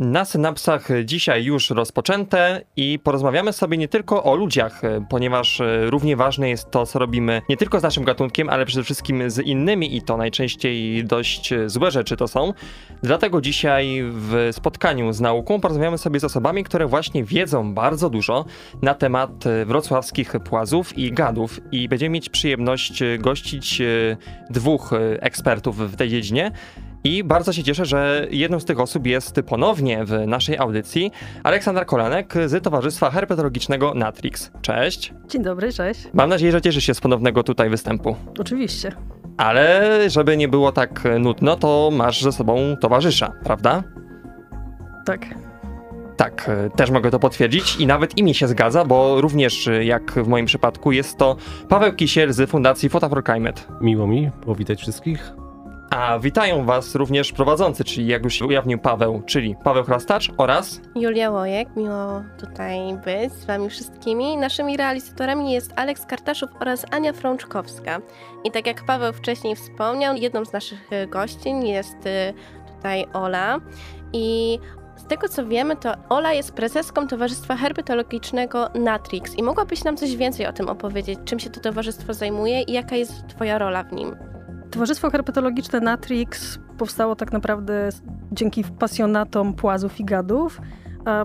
Na synapsach dzisiaj już rozpoczęte i porozmawiamy sobie nie tylko o ludziach, ponieważ równie ważne jest to, co robimy nie tylko z naszym gatunkiem, ale przede wszystkim z innymi i to najczęściej dość złe rzeczy to są. Dlatego dzisiaj w spotkaniu z nauką porozmawiamy sobie z osobami, które właśnie wiedzą bardzo dużo na temat wrocławskich płazów i gadów i będziemy mieć przyjemność gościć dwóch ekspertów w tej dziedzinie. I bardzo się cieszę, że jedną z tych osób jest ponownie w naszej audycji Aleksander Kolanek z Towarzystwa Herpetologicznego Natrix. Cześć. Dzień dobry, cześć. Mam nadzieję, że cieszysz się z ponownego tutaj występu. Oczywiście. Ale żeby nie było tak nudno, to masz ze sobą towarzysza, prawda? Tak. Tak, też mogę to potwierdzić i nawet imię się zgadza, bo również jak w moim przypadku jest to Paweł Kisiel z Fundacji Fota for Climate. Miło mi powitać wszystkich. A witają Was również prowadzący, czyli jak już ujawnił Paweł, czyli Paweł Chrastacz oraz Julia Łojek. Miło tutaj być z Wami wszystkimi. Naszymi realizatorami jest Aleks Kartaszów oraz Ania Frączkowska. I tak jak Paweł wcześniej wspomniał, jedną z naszych gościń jest tutaj Ola. I z tego co wiemy, to Ola jest prezeską Towarzystwa Herpetologicznego Natrix. I mogłabyś nam coś więcej o tym opowiedzieć? Czym się to towarzystwo zajmuje i jaka jest Twoja rola w nim? Towarzystwo Herpetologiczne Natrix powstało tak naprawdę dzięki pasjonatom płazów i gadów.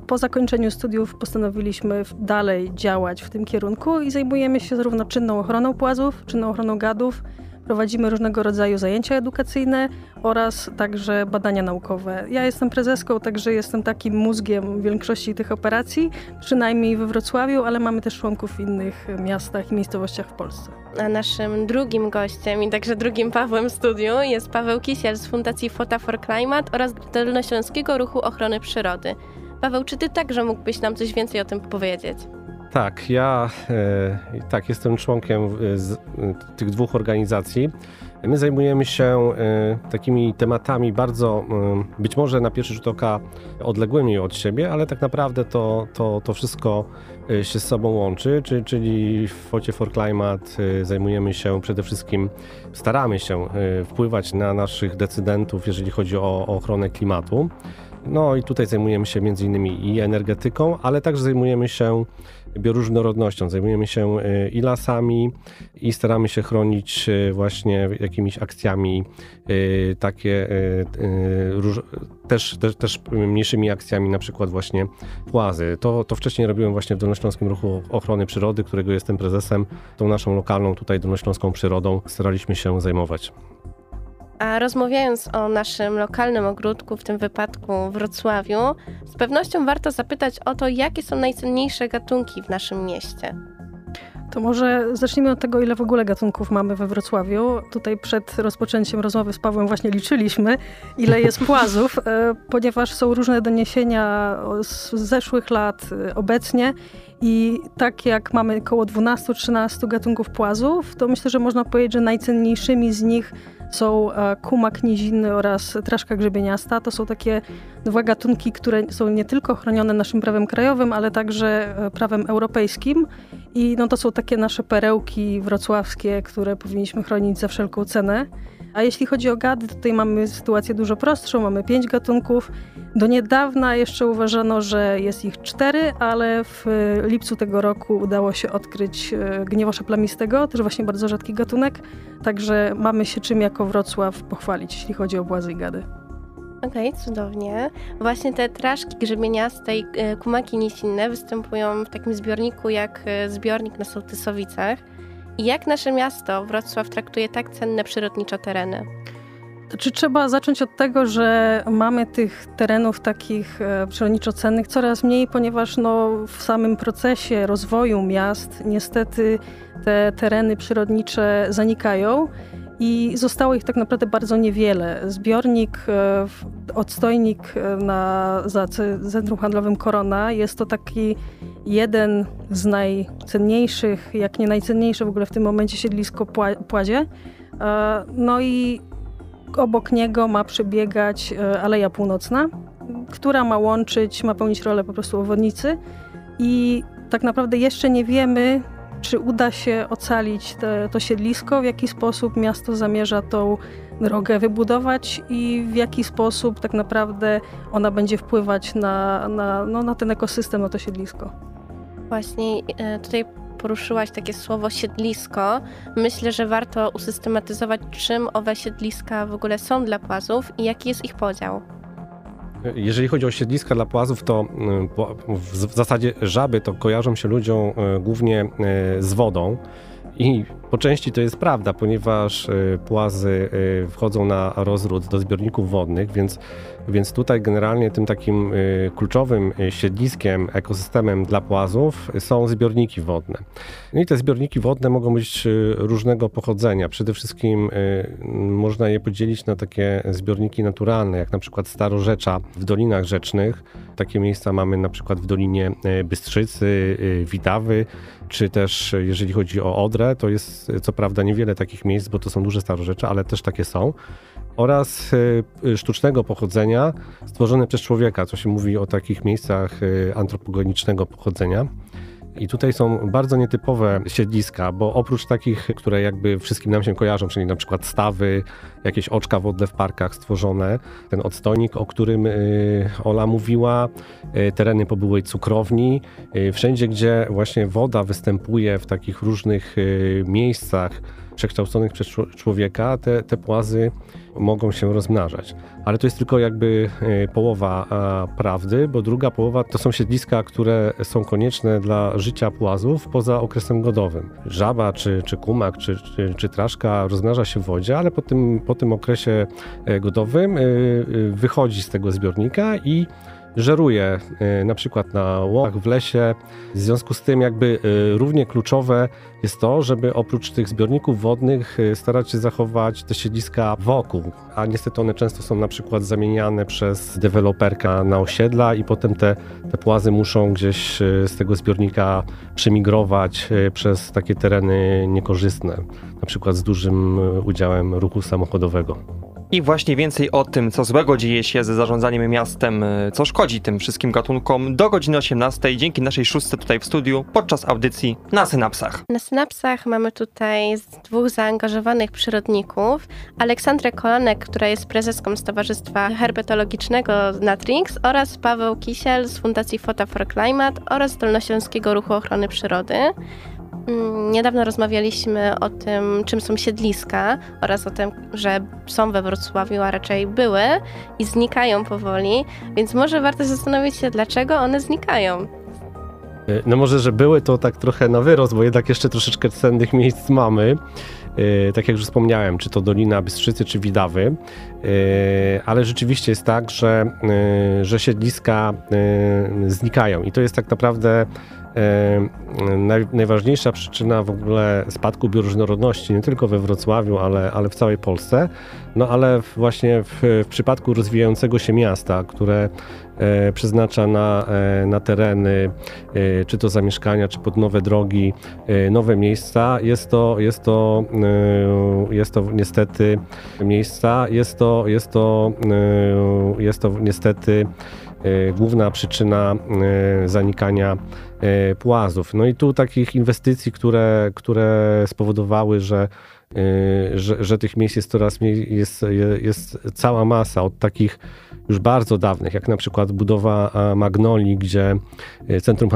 Po zakończeniu studiów postanowiliśmy dalej działać w tym kierunku i zajmujemy się zarówno czynną ochroną płazów, czynną ochroną gadów, Prowadzimy różnego rodzaju zajęcia edukacyjne oraz także badania naukowe. Ja jestem prezeską, także jestem takim mózgiem większości tych operacji, przynajmniej we Wrocławiu, ale mamy też członków w innych miastach i miejscowościach w Polsce. A naszym drugim gościem i także drugim Pawłem w studiu jest Paweł Kisiel z Fundacji Fota for Climate oraz Dolnośląskiego Ruchu Ochrony Przyrody. Paweł, czy ty także mógłbyś nam coś więcej o tym powiedzieć? Tak, ja e, tak jestem członkiem z, e, tych dwóch organizacji. My zajmujemy się e, takimi tematami bardzo, e, być może na pierwszy rzut oka odległymi od siebie, ale tak naprawdę to, to, to wszystko e, się z sobą łączy, czyli, czyli w Focie for Climate e, zajmujemy się przede wszystkim, staramy się wpływać na naszych decydentów, jeżeli chodzi o, o ochronę klimatu. No i tutaj zajmujemy się między innymi i energetyką, ale także zajmujemy się bioróżnorodnością, zajmujemy się i lasami i staramy się chronić właśnie jakimiś akcjami takie też, też, też mniejszymi akcjami, na przykład właśnie płazy. To, to wcześniej robiłem właśnie w Dolnośląskim Ruchu Ochrony Przyrody, którego jestem prezesem. Tą naszą lokalną tutaj Dolnośląską Przyrodą staraliśmy się zajmować. A rozmawiając o naszym lokalnym ogródku, w tym wypadku w Wrocławiu, z pewnością warto zapytać o to, jakie są najcenniejsze gatunki w naszym mieście. To może zacznijmy od tego, ile w ogóle gatunków mamy we Wrocławiu. Tutaj przed rozpoczęciem rozmowy z Pawłem właśnie liczyliśmy, ile jest płazów, ponieważ są różne doniesienia z zeszłych lat obecnie i tak jak mamy około 12-13 gatunków płazów, to myślę, że można powiedzieć, że najcenniejszymi z nich są kumak niziny oraz traszka grzebieniasta. To są takie dwa gatunki, które są nie tylko chronione naszym prawem krajowym, ale także prawem europejskim. I no to są takie nasze perełki wrocławskie, które powinniśmy chronić za wszelką cenę. A jeśli chodzi o gady, tutaj mamy sytuację dużo prostszą, mamy pięć gatunków. Do niedawna jeszcze uważano, że jest ich cztery, ale w lipcu tego roku udało się odkryć gniewosza plamistego, też właśnie bardzo rzadki gatunek, także mamy się czym jako Wrocław pochwalić, jeśli chodzi o błazy i gady. Okej, okay, cudownie. Właśnie te traszki grzebieniaste i kumaki nisinne występują w takim zbiorniku jak zbiornik na Sołtysowicach. Jak nasze miasto, Wrocław, traktuje tak cenne przyrodniczo tereny? Czy trzeba zacząć od tego, że mamy tych terenów takich przyrodniczo cennych coraz mniej, ponieważ no, w samym procesie rozwoju miast niestety te tereny przyrodnicze zanikają i zostało ich tak naprawdę bardzo niewiele. Zbiornik, e, odstojnik e, na, za Centrum Handlowym Korona jest to taki jeden z najcenniejszych, jak nie najcenniejszy w ogóle w tym momencie siedlisko Płazie. E, no i obok niego ma przebiegać Aleja Północna, która ma łączyć, ma pełnić rolę po prostu obwodnicy i tak naprawdę jeszcze nie wiemy, czy uda się ocalić te, to siedlisko, w jaki sposób miasto zamierza tą drogę wybudować i w jaki sposób tak naprawdę ona będzie wpływać na, na, no, na ten ekosystem, na to siedlisko. Właśnie e, tutaj poruszyłaś takie słowo siedlisko. Myślę, że warto usystematyzować, czym owe siedliska w ogóle są dla płazów i jaki jest ich podział. Jeżeli chodzi o siedliska dla płazów, to y, w zasadzie żaby to kojarzą się ludziom y, głównie y, z wodą. I po części to jest prawda, ponieważ płazy wchodzą na rozród do zbiorników wodnych, więc więc tutaj generalnie tym takim y, kluczowym y, siedliskiem, ekosystemem dla płazów są zbiorniki wodne. No i te zbiorniki wodne mogą być y, różnego pochodzenia. Przede wszystkim można je podzielić na takie zbiorniki naturalne, jak na przykład Starorzecza w dolinach rzecznych. Takie miejsca mamy na przykład w Dolinie Bystrzycy, Widawy, czy też jeżeli chodzi o Odrę, to jest co prawda niewiele takich miejsc, bo to są duże starorzecze, ale też takie są oraz sztucznego pochodzenia stworzone przez człowieka, co się mówi o takich miejscach y, antropogenicznego pochodzenia. I tutaj są bardzo nietypowe siedliska, bo oprócz takich, które jakby wszystkim nam się kojarzą, czyli na przykład stawy, jakieś oczka wodne w parkach stworzone, ten odstojnik, o którym y, Ola mówiła, tereny po byłej cukrowni, wszędzie, gdzie właśnie woda występuje w takich różnych miejscach przekształconych przez człowieka, te, te płazy mogą się rozmnażać. Ale to jest tylko jakby e, połowa prawdy, bo druga połowa to są siedliska, które są konieczne dla życia płazów poza okresem godowym. Żaba, czy, czy kumak, czy, czy, czy traszka rozmnaża się w wodzie, ale po tym, po tym okresie e, godowym e, wychodzi z tego zbiornika i żeruje y, na przykład na łąkach w lesie. W związku z tym jakby y, równie kluczowe jest to, żeby oprócz tych zbiorników wodnych y, starać się zachować te siedliska wokół, a niestety one często są na przykład zamieniane przez deweloperka na osiedla i potem te, te płazy muszą gdzieś z tego zbiornika przemigrować przez takie tereny niekorzystne, na przykład z dużym udziałem ruchu samochodowego. I właśnie więcej o tym, co złego dzieje się ze zarządzaniem miastem, y, co szkodzi tym wszystkim gatunkom, do godziny 18 dzięki naszej szóstce tutaj w studiu podczas audycji na Synapsach. Na Synapsach mamy tutaj dwóch zaangażowanych przyrodników. Aleksandrę Kolanek, która jest prezeską Stowarzystwa Herpetologicznego Natrix oraz Paweł Kisiel z Fundacji Fota for Climate oraz Dolnośląskiego Ruchu Ochrony Przyrody. Mm, niedawno rozmawialiśmy o tym, czym są siedliska oraz o tym, że są we Wrocławiu, a raczej były i znikają powoli, więc może warto zastanowić się, dlaczego one znikają. E, no może, że były to tak trochę na wyrost, bo jednak jeszcze troszeczkę cennych miejsc mamy. E, tak jak już wspomniałem, czy to Dolina Bystrzycy, czy Widawy, e, ale rzeczywiście jest tak, że, że siedliska znikają i to jest tak naprawdę najważniejsza przyczyna w ogóle spadku bioróżnorodności, nie tylko we Wrocławiu, ale, ale w całej Polsce. No ale właśnie w, w przypadku rozwijającego się miasta, które e, przeznacza na, e, na tereny, e, czy to zamieszkania, czy pod nowe drogi, e, nowe miejsca, jest to, jest to, e, jest to niestety miejsca, jest to, jest to, e, jest to niestety główna przyczyna zanikania płazów. No i tu takich inwestycji, które, które spowodowały, że, e, że, że tych miejsc jest coraz mniej, jest, jest cała masa od takich już bardzo dawnych, jak na przykład budowa Magnoli, gdzie e, centrum,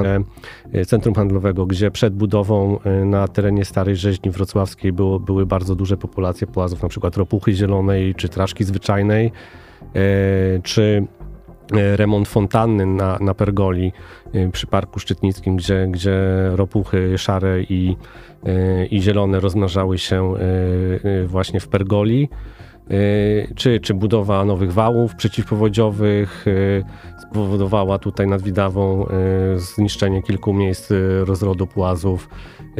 centrum handlowego, gdzie przed budową na terenie Starej Rzeźni Wrocławskiej było, były bardzo duże populacje płazów, na przykład ropuchy zielonej czy traszki zwyczajnej, czy E, remont fontanny na, na Pergoli e, przy Parku Szczytnickim, gdzie, gdzie ropuchy szare i, e, i zielone rozmnażały się właśnie w Pergoli. czy, czy budowa nowych wałów przeciwpowodziowych spowodowała tutaj nad Widawą zniszczenie kilku miejsc rozrodu płazów.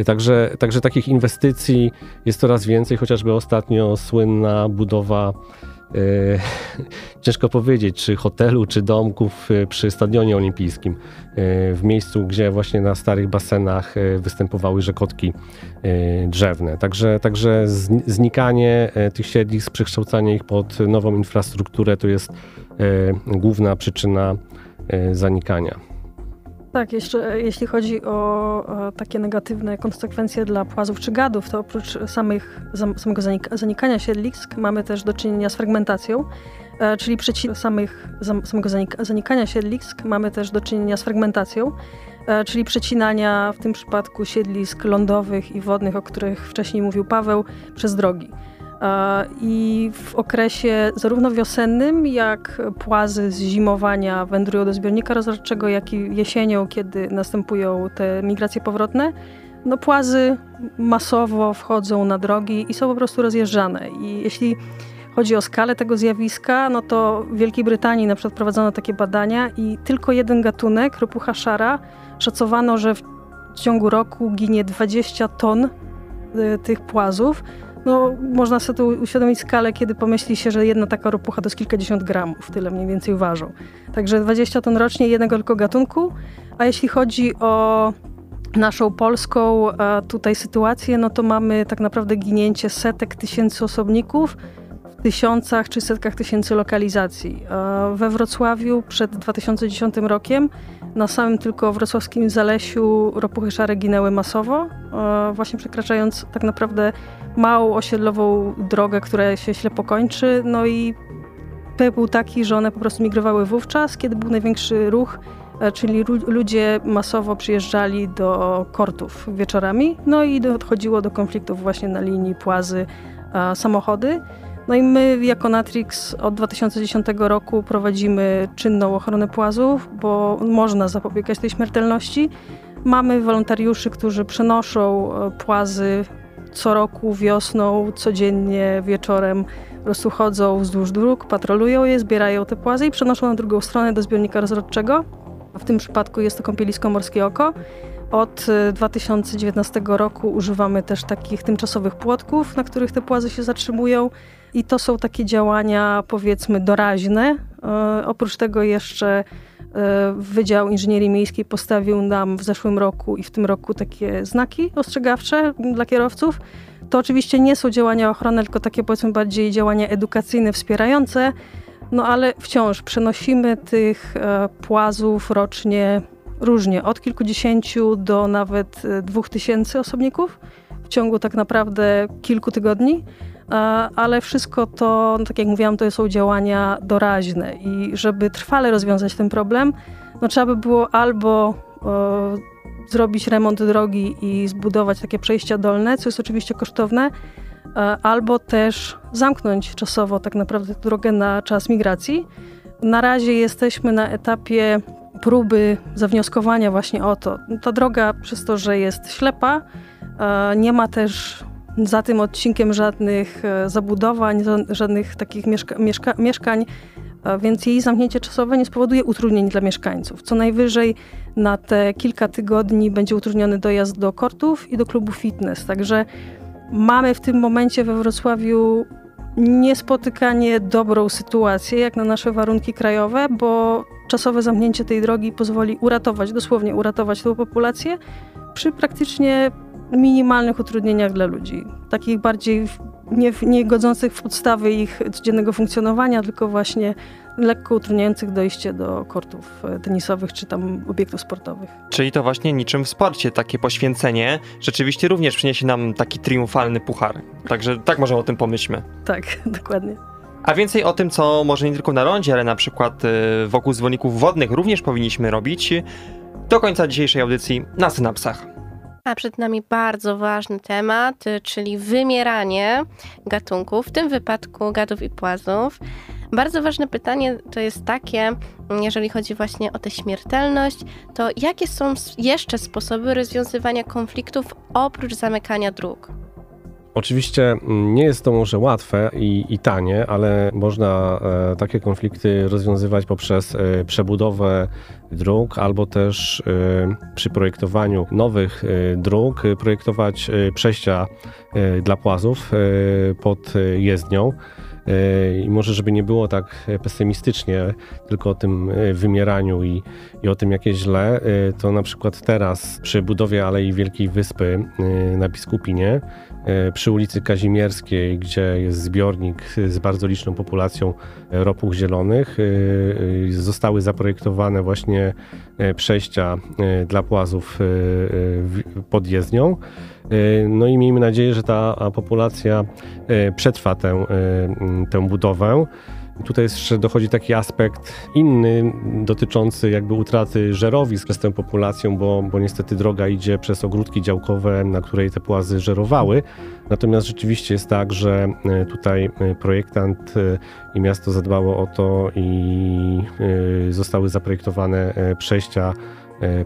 Także, także takich inwestycji jest coraz więcej, chociażby ostatnio słynna budowa E, ciężko powiedzieć, czy hotelu, czy domków e, przy Stadionie Olimpijskim, e, w miejscu, gdzie właśnie na starych basenach występowały rzekotki drzewne. Także, także znikanie tych siedlisk, przekształcanie ich pod nową infrastrukturę to jest główna przyczyna zanikania. Tak, jeszcze jeśli chodzi o, takie negatywne konsekwencje dla płazów czy gadów, to oprócz samych, samego zanikania siedlisk mamy też do czynienia z fragmentacją, e, czyli przeci samych, samego zanikania siedlisk mamy też do czynienia z fragmentacją, e, czyli przecinania w tym przypadku siedlisk lądowych i wodnych, o których wcześniej mówił Paweł, przez drogi. I w okresie zarówno wiosennym, jak płazy z zimowania wędrują do zbiornika rozrodczego, jak i jesienią, kiedy następują te migracje powrotne, no płazy masowo wchodzą na drogi i są po prostu rozjeżdżane. I jeśli chodzi o skalę tego zjawiska, no to w Wielkiej Brytanii na przykład prowadzono takie badania i tylko jeden gatunek, ropucha szara, szacowano, że w ciągu roku ginie 20 ton y, tych płazów, no, można sobie tu uświadomić skalę, kiedy pomyśli się, że jedna taka ropucha to jest kilkadziesiąt gramów, tyle mniej więcej ważą. Także 20 ton rocznie jednego tylko gatunku, a jeśli chodzi o naszą polską tutaj sytuację, no to mamy tak naprawdę ginięcie setek tysięcy osobników tysiącach czy setkach tysięcy lokalizacji. We Wrocławiu przed 2010 rokiem na samym tylko wrocławskim Zalesiu ropuchy szare ginęły masowo, właśnie przekraczając tak naprawdę małą osiedlową drogę, która się ślepo kończy. No i pył był taki, że one po prostu migrowały wówczas, kiedy był największy ruch, e, czyli ludzie masowo przyjeżdżali do kortów wieczorami, no i dochodziło do konfliktów właśnie na linii płazy samochody. No i my jako Natrix od 2010 roku prowadzimy czynną ochronę płazów, bo można zapobiegać tej śmiertelności. Mamy wolontariuszy, którzy przenoszą e, płazy co roku wiosną, codziennie wieczorem po prostu chodzą wzdłuż dróg, patrolują je, zbierają te płazy i przenoszą na drugą stronę do zbiornika rozrodczego. W tym przypadku jest to kąpielisko Morskie Oko. Od 2019 e, roku używamy też takich tymczasowych płotków, na których te płazy się zatrzymują. I to są takie działania, powiedzmy, doraźne. E, oprócz tego jeszcze e, Wydział Inżynierii Miejskiej postawił nam w zeszłym roku i w tym roku takie znaki ostrzegawcze dla kierowców. To oczywiście nie są działania ochronne, tylko takie powiedzmy bardziej działania edukacyjne, wspierające, no ale wciąż przenosimy tych e, płazów rocznie różnie, od kilkudziesięciu do nawet dwóch tysięcy osobników w ciągu tak naprawdę kilku tygodni. E, ale wszystko to, no tak jak mówiłam, to są działania doraźne i żeby trwale rozwiązać ten problem, no trzeba by było albo e, zrobić remont drogi i zbudować takie przejścia dolne, co jest oczywiście kosztowne, e, albo też zamknąć czasowo tak naprawdę drogę na czas migracji. Na razie jesteśmy na etapie próby zawnioskowania właśnie o to. Ta droga przez to, że jest ślepa, nie ma też za tym odcinkiem żadnych e, zabudowań, żadnych takich mieszka mieszka mieszkań, więc jej zamknięcie czasowe nie spowoduje utrudnień dla mieszkańców. Co najwyżej na te kilka tygodni będzie utrudniony dojazd do kortów i do klubu fitness. Także mamy w tym momencie we Wrocławiu niespotykanie dobrą sytuację, jak na nasze warunki krajowe, bo czasowe zamknięcie tej drogi pozwoli uratować, dosłownie uratować tę populację przy praktycznie minimalnych utrudnieniach dla ludzi. Takich bardziej nie, nie godzących w podstawy ich codziennego funkcjonowania, tylko właśnie lekko utrudniających dojście do kortów e, tenisowych czy tam obiektów sportowych. Czyli to właśnie niczym w sporcie takie poświęcenie rzeczywiście również przyniesie nam taki triumfalny puchar. Także tak może o tym pomyślmy. Tak, dokładnie. A więcej o tym, co może nie tylko na rondzie, ale na przykład e, wokół dzwonników wodnych również powinniśmy robić do końca dzisiejszej audycji na synapsach. A przed nami bardzo ważny temat, y, czyli wymieranie gatunków, w tym wypadku gadów i płazów. Bardzo ważne pytanie to jest takie, jeżeli chodzi właśnie o tę śmiertelność, to jakie są jeszcze sposoby rozwiązywania konfliktów oprócz zamykania dróg? Oczywiście mm, nie jest to może łatwe i, i tanie, ale można e, takie konflikty rozwiązywać poprzez e, przebudowę dróg albo też e, przy projektowaniu nowych e, dróg e, projektować przejścia dla płazów pod jezdnią. I może, żeby nie było tak pesymistycznie, tylko o tym wymieraniu i, i o tym, jakie źle, to na przykład teraz przy budowie Alei Wielkiej Wyspy na Biskupinie, przy ulicy Kazimierskiej, gdzie jest zbiornik z bardzo liczną populacją ropuch zielonych, e, e, zostały zaprojektowane właśnie e, przejścia e, dla płazów e, e, pod jezdnią. E, No i miejmy nadzieję, że ta populacja e, przetrwa tę, e, tę budowę. Tutaj jeszcze dochodzi taki aspekt inny, dotyczący jakby utraty żerowisk przez tę populacją, bo, bo niestety droga idzie przez ogródki działkowe, na której te płazy żerowały. Natomiast rzeczywiście jest tak, że e, tutaj e, projektant e, i miasto zadbało o to i zostały zaprojektowane przejścia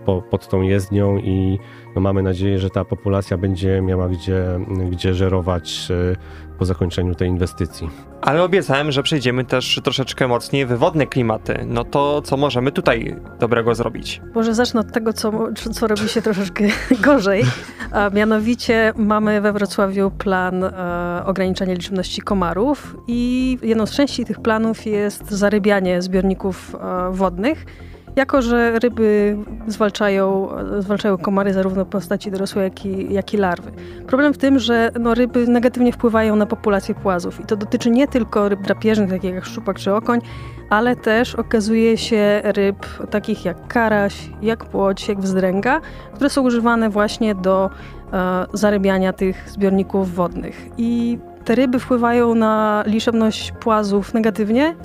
po, pod tą jezdnią i no mamy nadzieję, że ta populacja będzie miała gdzie, gdzie żerować e, po zakończeniu tej inwestycji. Ale obiecałem, że przejdziemy też troszeczkę mocniej w wodne klimaty. No to co możemy tutaj dobrego zrobić? Może zacznę od tego, co, co robi się troszeczkę gorzej. A mianowicie mamy we Wrocławiu plan e, ograniczania liczebności komarów i jedną z części tych planów jest zarybianie zbiorników e, wodnych. Jako, że ryby zwalczają, zwalczają komary zarówno w postaci dorosłej, jak i, jak i larwy. Problem w tym, że no, ryby negatywnie wpływają na populację płazów i to dotyczy nie tylko ryb drapieżnych, takich jak szczupak czy okoń, ale też okazuje się ryb takich jak karaś, jak płoć, jak wzdręga, które są używane właśnie do e, zarybiania tych zbiorników wodnych. I te ryby wpływają na liczebność płazów negatywnie,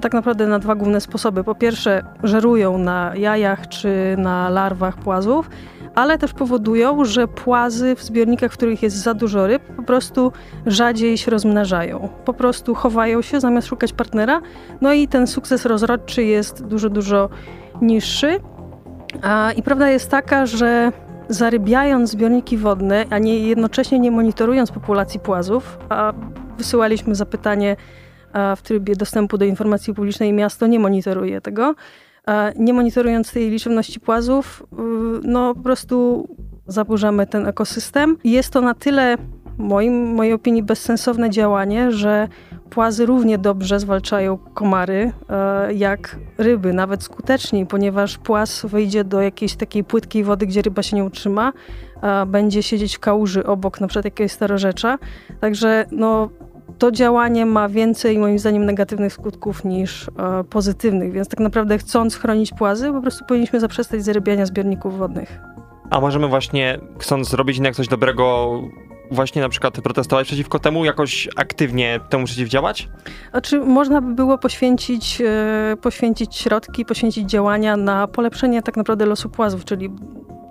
tak naprawdę na dwa główne sposoby. Po pierwsze, żerują na jajach czy na larwach płazów, ale też powodują, że płazy w zbiornikach, w których jest za dużo ryb, po prostu rzadziej się rozmnażają. Po prostu chowają się zamiast szukać partnera. No i ten sukces rozrodczy jest dużo, dużo niższy. A, I prawda jest taka, że zarybiając zbiorniki wodne, a nie jednocześnie nie monitorując populacji płazów, a wysyłaliśmy zapytanie w trybie dostępu do informacji publicznej miasto nie monitoruje tego. Nie monitorując tej liczebności płazów, y, no po prostu zaburzamy ten ekosystem. Jest to na tyle, moim, mojej opinii, bezsensowne działanie, że płazy równie dobrze zwalczają komary e, jak ryby, nawet skuteczniej, ponieważ płaz wejdzie do jakiejś takiej płytkiej wody, gdzie ryba się nie utrzyma, będzie siedzieć w kałuży obok na przykład jakiegoś starorzecza. Także no, to działanie ma więcej, moim zdaniem, negatywnych skutków niż e, pozytywnych, więc tak naprawdę chcąc chronić płazy, po prostu powinniśmy zaprzestać zarybiania zbiorników wodnych. A możemy właśnie, chcąc zrobić jednak coś dobrego, właśnie na przykład protestować przeciwko temu, jakoś aktywnie temu przeciwdziałać? A czy można by było poświęcić, e, poświęcić środki, poświęcić działania na polepszenie tak naprawdę losu płazów, czyli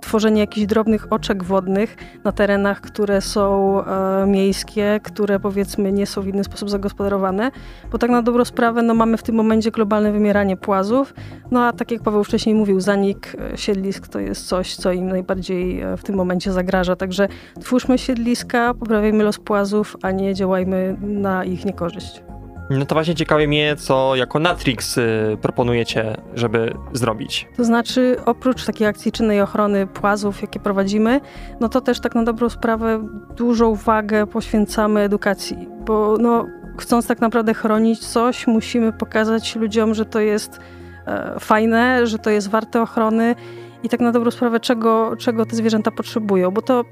tworzenie jakichś drobnych oczek wodnych na terenach, które są e, miejskie, które powiedzmy nie są w inny sposób zagospodarowane, bo tak na dobrą sprawę no, mamy w tym momencie globalne wymieranie płazów, no a tak jak Paweł wcześniej mówił, zanik e, siedlisk to jest coś, co im najbardziej e, w tym momencie zagraża, także twórzmy siedliska, poprawiajmy los płazów, a nie działajmy na ich niekorzyść. No to właśnie ciekawi mnie, co jako Natrix y, proponujecie, żeby zrobić. To znaczy, oprócz takiej akcji czynnej ochrony płazów, jakie prowadzimy, no to też tak na dobrą sprawę dużą uwagę poświęcamy edukacji, bo no, chcąc tak naprawdę chronić coś, musimy pokazać ludziom, że to jest e, fajne, że to jest warte ochrony i tak na dobrą sprawę, czego, czego te zwierzęta potrzebują, bo to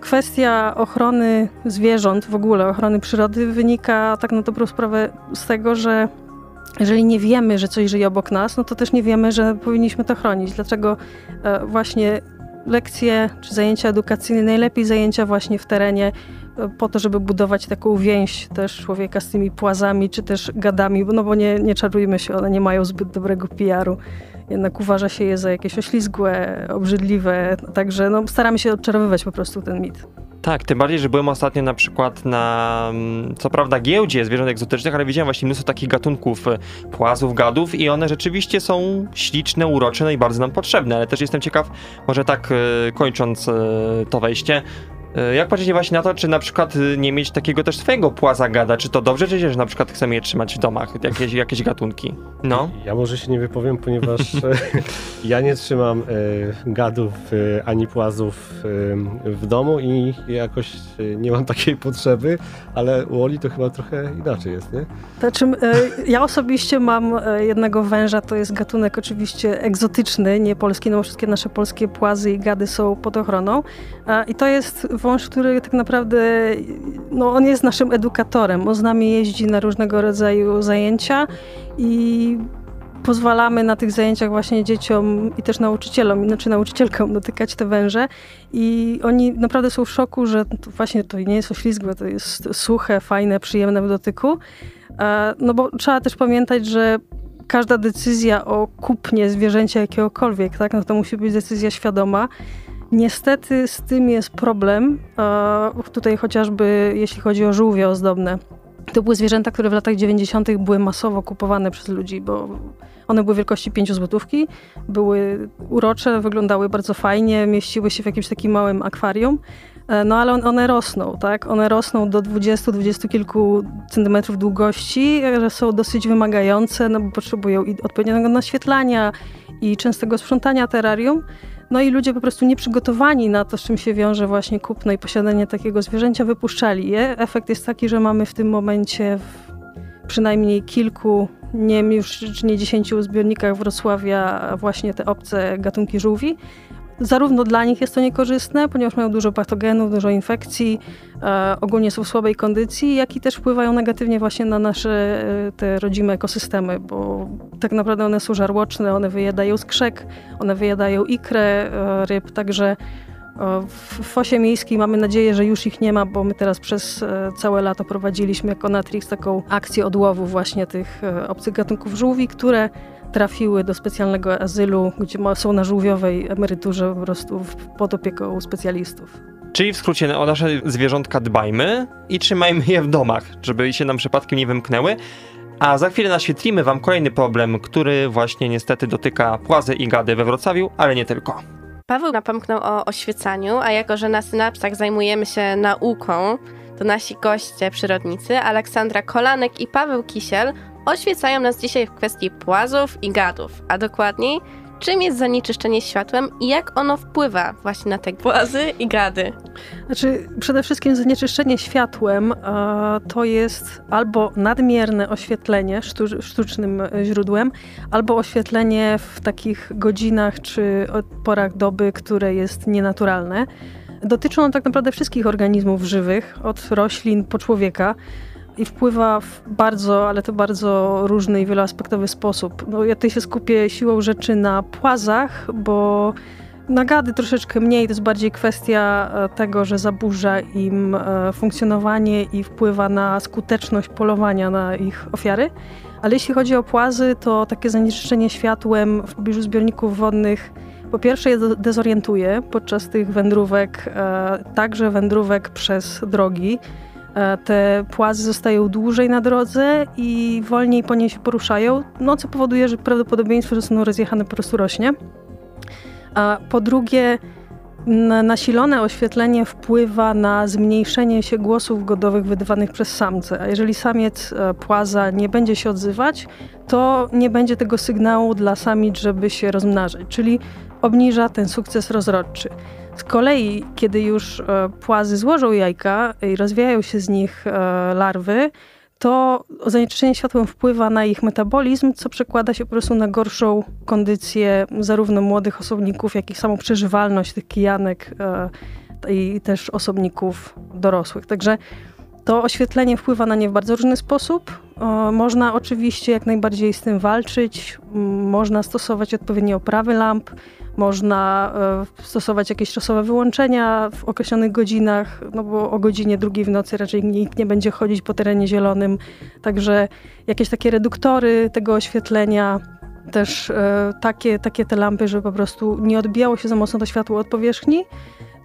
kwestia ochrony zwierząt, w ogóle ochrony przyrody wynika tak na dobrą sprawę z tego, że jeżeli nie wiemy, że coś żyje obok nas, no to też nie wiemy, że powinniśmy to chronić. Dlatego e, właśnie lekcje czy zajęcia edukacyjne, najlepiej zajęcia właśnie w terenie, e, po to, żeby budować taką więź też człowieka z tymi płazami, czy też gadami, no bo nie, nie czarujmy się, one nie mają zbyt dobrego PR-u. Jednak uważa się je za jakieś oślizgłe, obrzydliwe, także no, staramy się odczarowywać po prostu ten mit. Tak, tym bardziej, że byłem ostatnio na przykład na, mm, co prawda, giełdzie zwierząt egzotycznych, ale widziałem właśnie mnóstwo takich gatunków e, płazów, gadów i one rzeczywiście są śliczne, urocze, no i bardzo nam potrzebne, ale też jestem ciekaw, może tak e, kończąc e, to wejście, Jak patrzycie właśnie na to, czy na przykład y, nie mieć takiego też swojego płaza gada? Czy to dobrze, czy źle, że na przykład chcemy je trzymać w domach, jakieś, jakieś gatunki? No. Ja może się nie wypowiem, ponieważ e, ja nie trzymam e, gadów e, ani płazów e, w domu i jakoś e, nie mam takiej potrzeby, ale u Oli to chyba trochę inaczej jest, nie? Znaczy, e, ja osobiście mam e, jednego węża, to jest gatunek oczywiście egzotyczny, nie polski, no bo wszystkie nasze polskie płazy i gady są pod ochroną. E, I to jest wąż, który tak naprawdę, no on jest naszym edukatorem. On z nami jeździ na różnego rodzaju zajęcia i pozwalamy na tych zajęciach właśnie dzieciom i też nauczycielom, znaczy nauczycielkom dotykać te węże i oni naprawdę są w szoku, że to właśnie to nie jest oślizgłe, to jest suche, fajne, przyjemne w dotyku. No bo trzeba też pamiętać, że każda decyzja o kupnie zwierzęcia jakiegokolwiek, tak, no to musi być decyzja świadoma. Niestety z tym jest problem. Tutaj chociażby jeśli chodzi o żółwie ozdobne. To były zwierzęta, które w latach 90. były masowo kupowane przez ludzi, bo one były wielkości 5 złotówki, były urocze, wyglądały bardzo fajnie, mieściły się w jakimś takim małym akwarium. E, No ale on, one rosną, tak? One rosną do 20-20 kilku centymetrów długości, że są dosyć wymagające, no bo potrzebują odpowiedniego naświetlania i częstego sprzątania terrarium. No i ludzie po prostu nieprzygotowani na to, z czym się wiąże właśnie kupno i posiadanie takiego zwierzęcia, wypuszczali je. Efekt jest taki, że mamy w tym momencie w przynajmniej kilku, nie wiem, już nie dziesięciu zbiornikach Wrocławia właśnie te obce gatunki żółwi. Zarówno dla nich jest to niekorzystne, ponieważ mają dużo patogenów, dużo infekcji, e, ogólnie są w słabej kondycji, jak i też wpływają negatywnie właśnie na nasze e, te rodzime ekosystemy, bo tak naprawdę one są żarłoczne, one wyjadają skrzek, one wyjadają ikrę e, ryb, także w fosie miejskiej mamy nadzieję, że już ich nie ma, bo my teraz przez całe lato prowadziliśmy jako Natrix taką akcję odłowu właśnie tych obcych gatunków żółwi, które trafiły do specjalnego azylu, gdzie są na żółwiowej emeryturze po prostu pod opieką specjalistów. Czyli w skrócie no, o nasze zwierzątka dbajmy i trzymajmy je w domach, żeby się nam przypadkiem nie wymknęły. A za chwilę naświetlimy wam kolejny problem, który właśnie niestety dotyka płazy i gady we Wrocławiu, ale nie tylko. Paweł napomknął o oświecaniu, a jako, że na synapsach zajmujemy się nauką, to nasi goście przyrodnicy Aleksandra Kolanek i Paweł Kisiel oświecają nas dzisiaj w kwestii płazów i gadów, a dokładniej czym jest zanieczyszczenie światłem i jak ono wpływa właśnie na te płazy i gady. Znaczy, przede wszystkim zanieczyszczenie światłem e, to jest albo nadmierne oświetlenie sztu- sztucznym e, źródłem, albo oświetlenie w takich godzinach czy porach doby, które jest nienaturalne. Dotyczą tak naprawdę wszystkich organizmów żywych, od roślin po człowieka i wpływa w bardzo, ale to bardzo różny i wieloaspektowy sposób. No, ja tutaj się skupię siłą rzeczy na płazach, bo na gady troszeczkę mniej, to jest bardziej kwestia e, tego, że zaburza im e, funkcjonowanie i wpływa na skuteczność polowania na ich ofiary. Ale jeśli chodzi o płazy, to takie zanieczyszczenie światłem w pobliżu zbiorników wodnych po pierwsze je dezorientuje podczas tych wędrówek, e, także wędrówek przez drogi. E, Te płazy zostają dłużej na drodze i wolniej po niej się poruszają, no co powoduje, że prawdopodobieństwo, że zostaną rozjechane po prostu rośnie. A po drugie, na- nasilone oświetlenie wpływa na zmniejszenie się głosów godowych wydawanych przez samce. A jeżeli samiec e, płaza nie będzie się odzywać, to nie będzie tego sygnału dla samic, żeby się rozmnażać, czyli obniża ten sukces rozrodczy. Z kolei, kiedy już e, płazy złożą jajka i rozwijają się z nich e, larwy, to zanieczyszczenie światłem wpływa na ich metabolizm, co przekłada się po prostu na gorszą kondycję zarówno młodych osobników, jak i samą przeżywalność tych kijanek e, i też osobników dorosłych. Także to oświetlenie wpływa na nie w bardzo różny sposób. Można oczywiście jak najbardziej z tym walczyć, można stosować odpowiednie oprawy lamp, można e, stosować jakieś czasowe wyłączenia w określonych godzinach, no bo o godzinie drugiej w nocy raczej nikt nie będzie chodzić po terenie zielonym. Także jakieś takie reduktory tego oświetlenia, też e, takie, takie te lampy, żeby po prostu nie odbijało się za mocno to światło od powierzchni.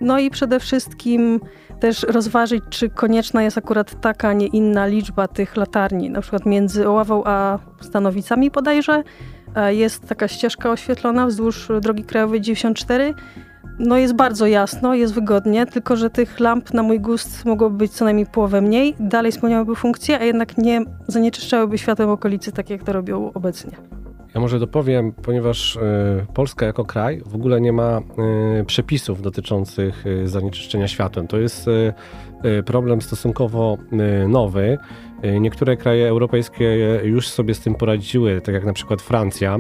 No i przede wszystkim też rozważyć, czy konieczna jest akurat taka, nie inna liczba tych latarni. Na przykład między Oławą a Stanowicami bodajże e, jest taka ścieżka oświetlona wzdłuż drogi krajowej 94. no jest bardzo jasno, jest wygodnie, tylko że tych lamp na mój gust mogłoby być co najmniej połowę mniej, dalej spełniałyby funkcję, a jednak nie zanieczyszczałyby światłem okolicy, tak jak to robią obecnie. Ja może dopowiem, ponieważ y, Polska jako kraj w ogóle nie ma y, przepisów dotyczących y, zanieczyszczenia światłem. To jest problem stosunkowo nowy. Niektóre kraje europejskie już sobie z tym poradziły, tak jak na przykład Francja,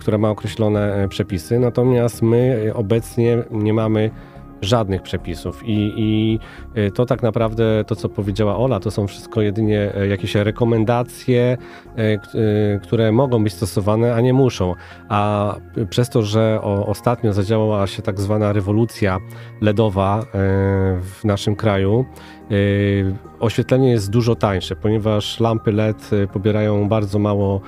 która ma określone przepisy, natomiast my obecnie nie mamy żadnych przepisów. I, I, y, to tak naprawdę, to co powiedziała Ola, to są wszystko jedynie e, jakieś rekomendacje, e, które mogą być stosowane, a nie muszą. A przez to, że ostatnio zadziałała się tak zwana rewolucja LEDowa e, w naszym kraju, oświetlenie jest dużo tańsze, ponieważ lampy LED pobierają bardzo mało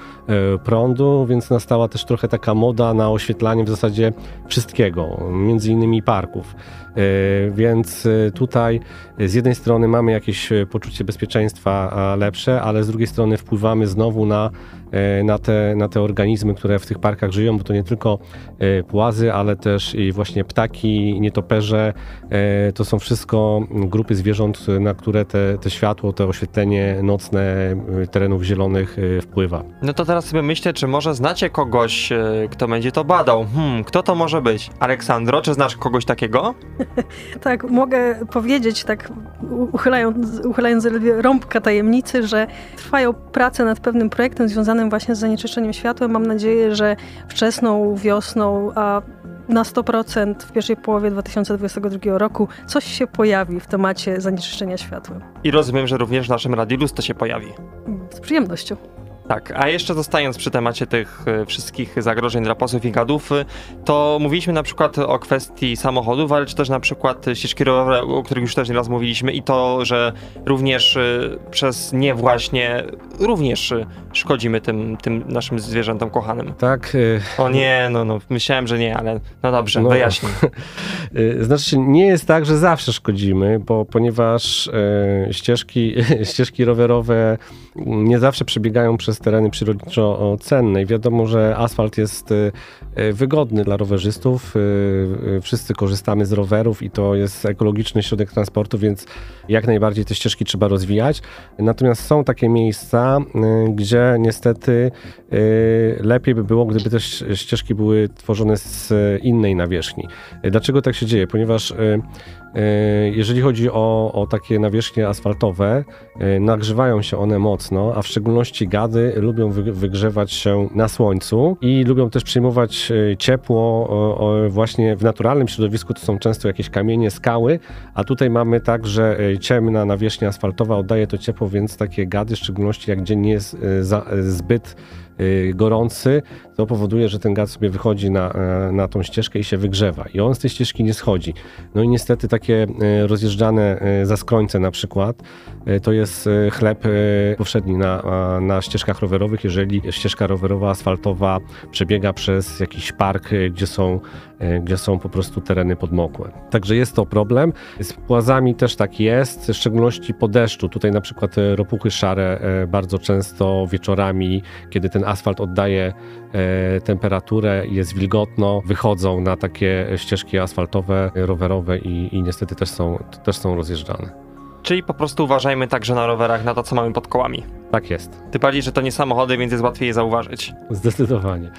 prądu, więc nastała też trochę taka moda na oświetlanie w zasadzie wszystkiego, między innymi parków. E, więc e, tutaj z jednej strony mamy jakieś e, poczucie bezpieczeństwa lepsze, ale z drugiej strony wpływamy znowu na E, na te, na te organizmy, które w tych parkach żyją, bo to nie tylko e, płazy, ale też i właśnie ptaki, nietoperze. E, to są wszystko grupy zwierząt, na które te, te światło, to oświetlenie nocne terenów zielonych wpływa. No to teraz sobie myślę, czy może znacie kogoś, kto będzie to badał. Hmm, kto to może być? Aleksandro, czy znasz kogoś takiego? tak, mogę powiedzieć, tak uchylając, uchylając rąbka tajemnicy, że trwają prace nad pewnym projektem związanym właśnie z zanieczyszczeniem światłem. Mam nadzieję, że wczesną wiosną, a na 100% w pierwszej połowie 2022 roku coś się pojawi w temacie zanieczyszczenia światłem. I rozumiem, że również w naszym Radiu to się pojawi. Z przyjemnością. Tak, a jeszcze zostając przy temacie tych e, wszystkich zagrożeń dla posłów i gadów, e, to mówiliśmy na przykład o kwestii samochodów, ale czy też na przykład ścieżki rowerowe, o których już też nieraz mówiliśmy i to, że również e, przez nie właśnie, również szkodzimy tym, tym naszym zwierzętom kochanym. Tak. O nie, no, no myślałem, że nie, ale no dobrze, no, wyjaśnij. Znaczy nie jest tak, że zawsze szkodzimy, bo ponieważ e, ścieżki, ścieżki rowerowe nie zawsze przebiegają przez tereny przyrodniczo cenne i wiadomo, że asfalt jest y, y, wygodny dla rowerzystów. Y, wszyscy korzystamy z rowerów i to jest ekologiczny środek transportu, więc jak najbardziej te ścieżki trzeba rozwijać. Natomiast są takie miejsca, gdzie niestety lepiej by było, gdyby te ścieżki były tworzone z innej nawierzchni. Dlaczego tak się dzieje? Ponieważ jeżeli chodzi o, o takie nawierzchnie asfaltowe, e, nagrzewają się one mocno, a w szczególności gady lubią wygrzewać się na słońcu i lubią też przyjmować e, ciepło właśnie w naturalnym środowisku. To są często jakieś kamienie, skały, a tutaj mamy tak, że ciemna nawierzchnia asfaltowa oddaje to ciepło, więc takie gady, w szczególności jak dzień jest zbyt gorący, to powoduje, że ten gaz sobie wychodzi na, e, na tą ścieżkę i się wygrzewa. I on z tej ścieżki nie schodzi. No i niestety takie e, rozjeżdżane e, zaskrońce na przykład, to jest chleb powszedni na, na ścieżkach rowerowych, jeżeli ścieżka rowerowa, asfaltowa przebiega przez jakiś park, gdzie są, gdzie są po prostu tereny podmokłe. Także jest to problem. Z płazami też tak jest, w szczególności po deszczu. Tutaj na przykład ropuchy szare bardzo często wieczorami, kiedy ten asfalt oddaje e, temperaturę, jest wilgotno, wychodzą na takie ścieżki asfaltowe, rowerowe i, i niestety też są, też są rozjeżdżane. Czyli po prostu uważajmy także na rowerach, na to, co mamy pod kołami. Tak jest. Ty bardziej, że to nie samochody, więc jest łatwiej je zauważyć. Zdecydowanie.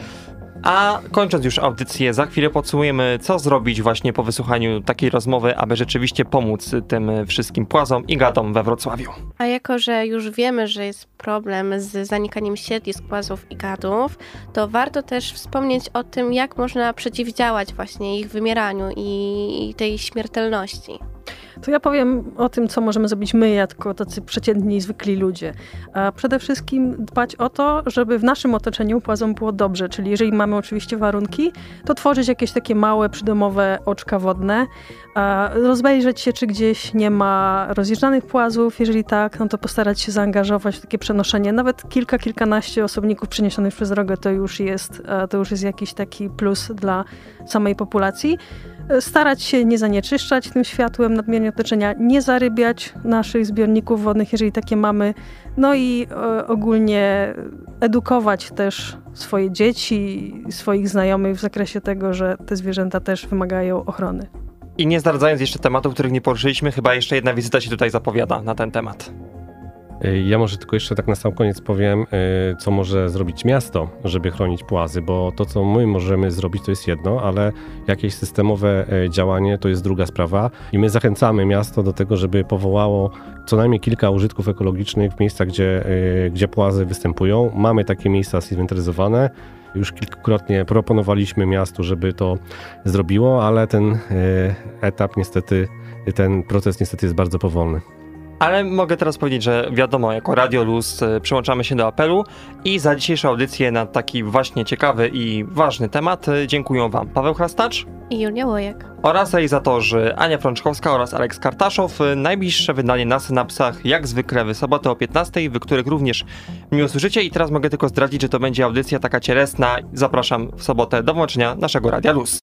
A kończąc już audycję, za chwilę podsumujemy, co zrobić właśnie po wysłuchaniu takiej rozmowy, aby rzeczywiście pomóc tym wszystkim płazom i gadom we Wrocławiu. A jako, że już wiemy, że jest problem z zanikaniem siedlisk płazów i gadów, to warto też wspomnieć o tym, jak można przeciwdziałać właśnie ich wymieraniu i tej śmiertelności. To ja powiem o tym, co możemy zrobić my, jako tacy przeciętni, zwykli ludzie. A przede wszystkim dbać o to, żeby w naszym otoczeniu płazom było dobrze, czyli jeżeli mamy oczywiście warunki, to tworzyć jakieś takie małe, przydomowe oczka wodne, rozejrzeć się, czy gdzieś nie ma rozjeżdżanych płazów, jeżeli tak, no to postarać się zaangażować w takie przenoszenie. Nawet kilka, kilkanaście osobników przeniesionych przez drogę to już jest, to już jest jakiś taki plus dla samej populacji. E, starać się nie zanieczyszczać tym światłem nadmiernie otoczenia, nie zarybiać naszych zbiorników wodnych, jeżeli takie mamy, no i e, ogólnie edukować też swoje dzieci, swoich znajomych w zakresie tego, że te zwierzęta też wymagają ochrony. I nie zdradzając jeszcze tematów, których nie poruszyliśmy, chyba jeszcze jedna wizyta się tutaj zapowiada na ten temat. Y, Ja może tylko jeszcze tak na sam koniec powiem, y, co może zrobić miasto, żeby chronić płazy, bo to, co my możemy zrobić, to jest jedno, ale jakieś systemowe y, działanie to jest druga sprawa. I my zachęcamy miasto do tego, żeby powołało co najmniej kilka użytków ekologicznych w miejscach, gdzie, gdzie płazy występują. Mamy takie miejsca zinwentaryzowane. Już kilkukrotnie proponowaliśmy miastu, żeby to zrobiło, ale ten etap niestety, ten proces niestety jest bardzo powolny. Ale mogę teraz powiedzieć, że wiadomo, jako Radio Luz y, przyłączamy się do apelu i za dzisiejszą audycję na taki właśnie ciekawy i ważny temat y, dziękuję Wam Paweł Chrastacz I Julia Łojek. oraz realizatorzy Ania Frączkowska oraz Aleks Kartaszow. Y, Najbliższe wydanie na Synapsach jak zwykle w sobotę o 15, w których również mnie usłyszycie i teraz mogę tylko zdradzić, że to będzie audycja taka cielesna. Zapraszam w sobotę do włączenia naszego Radia Luz.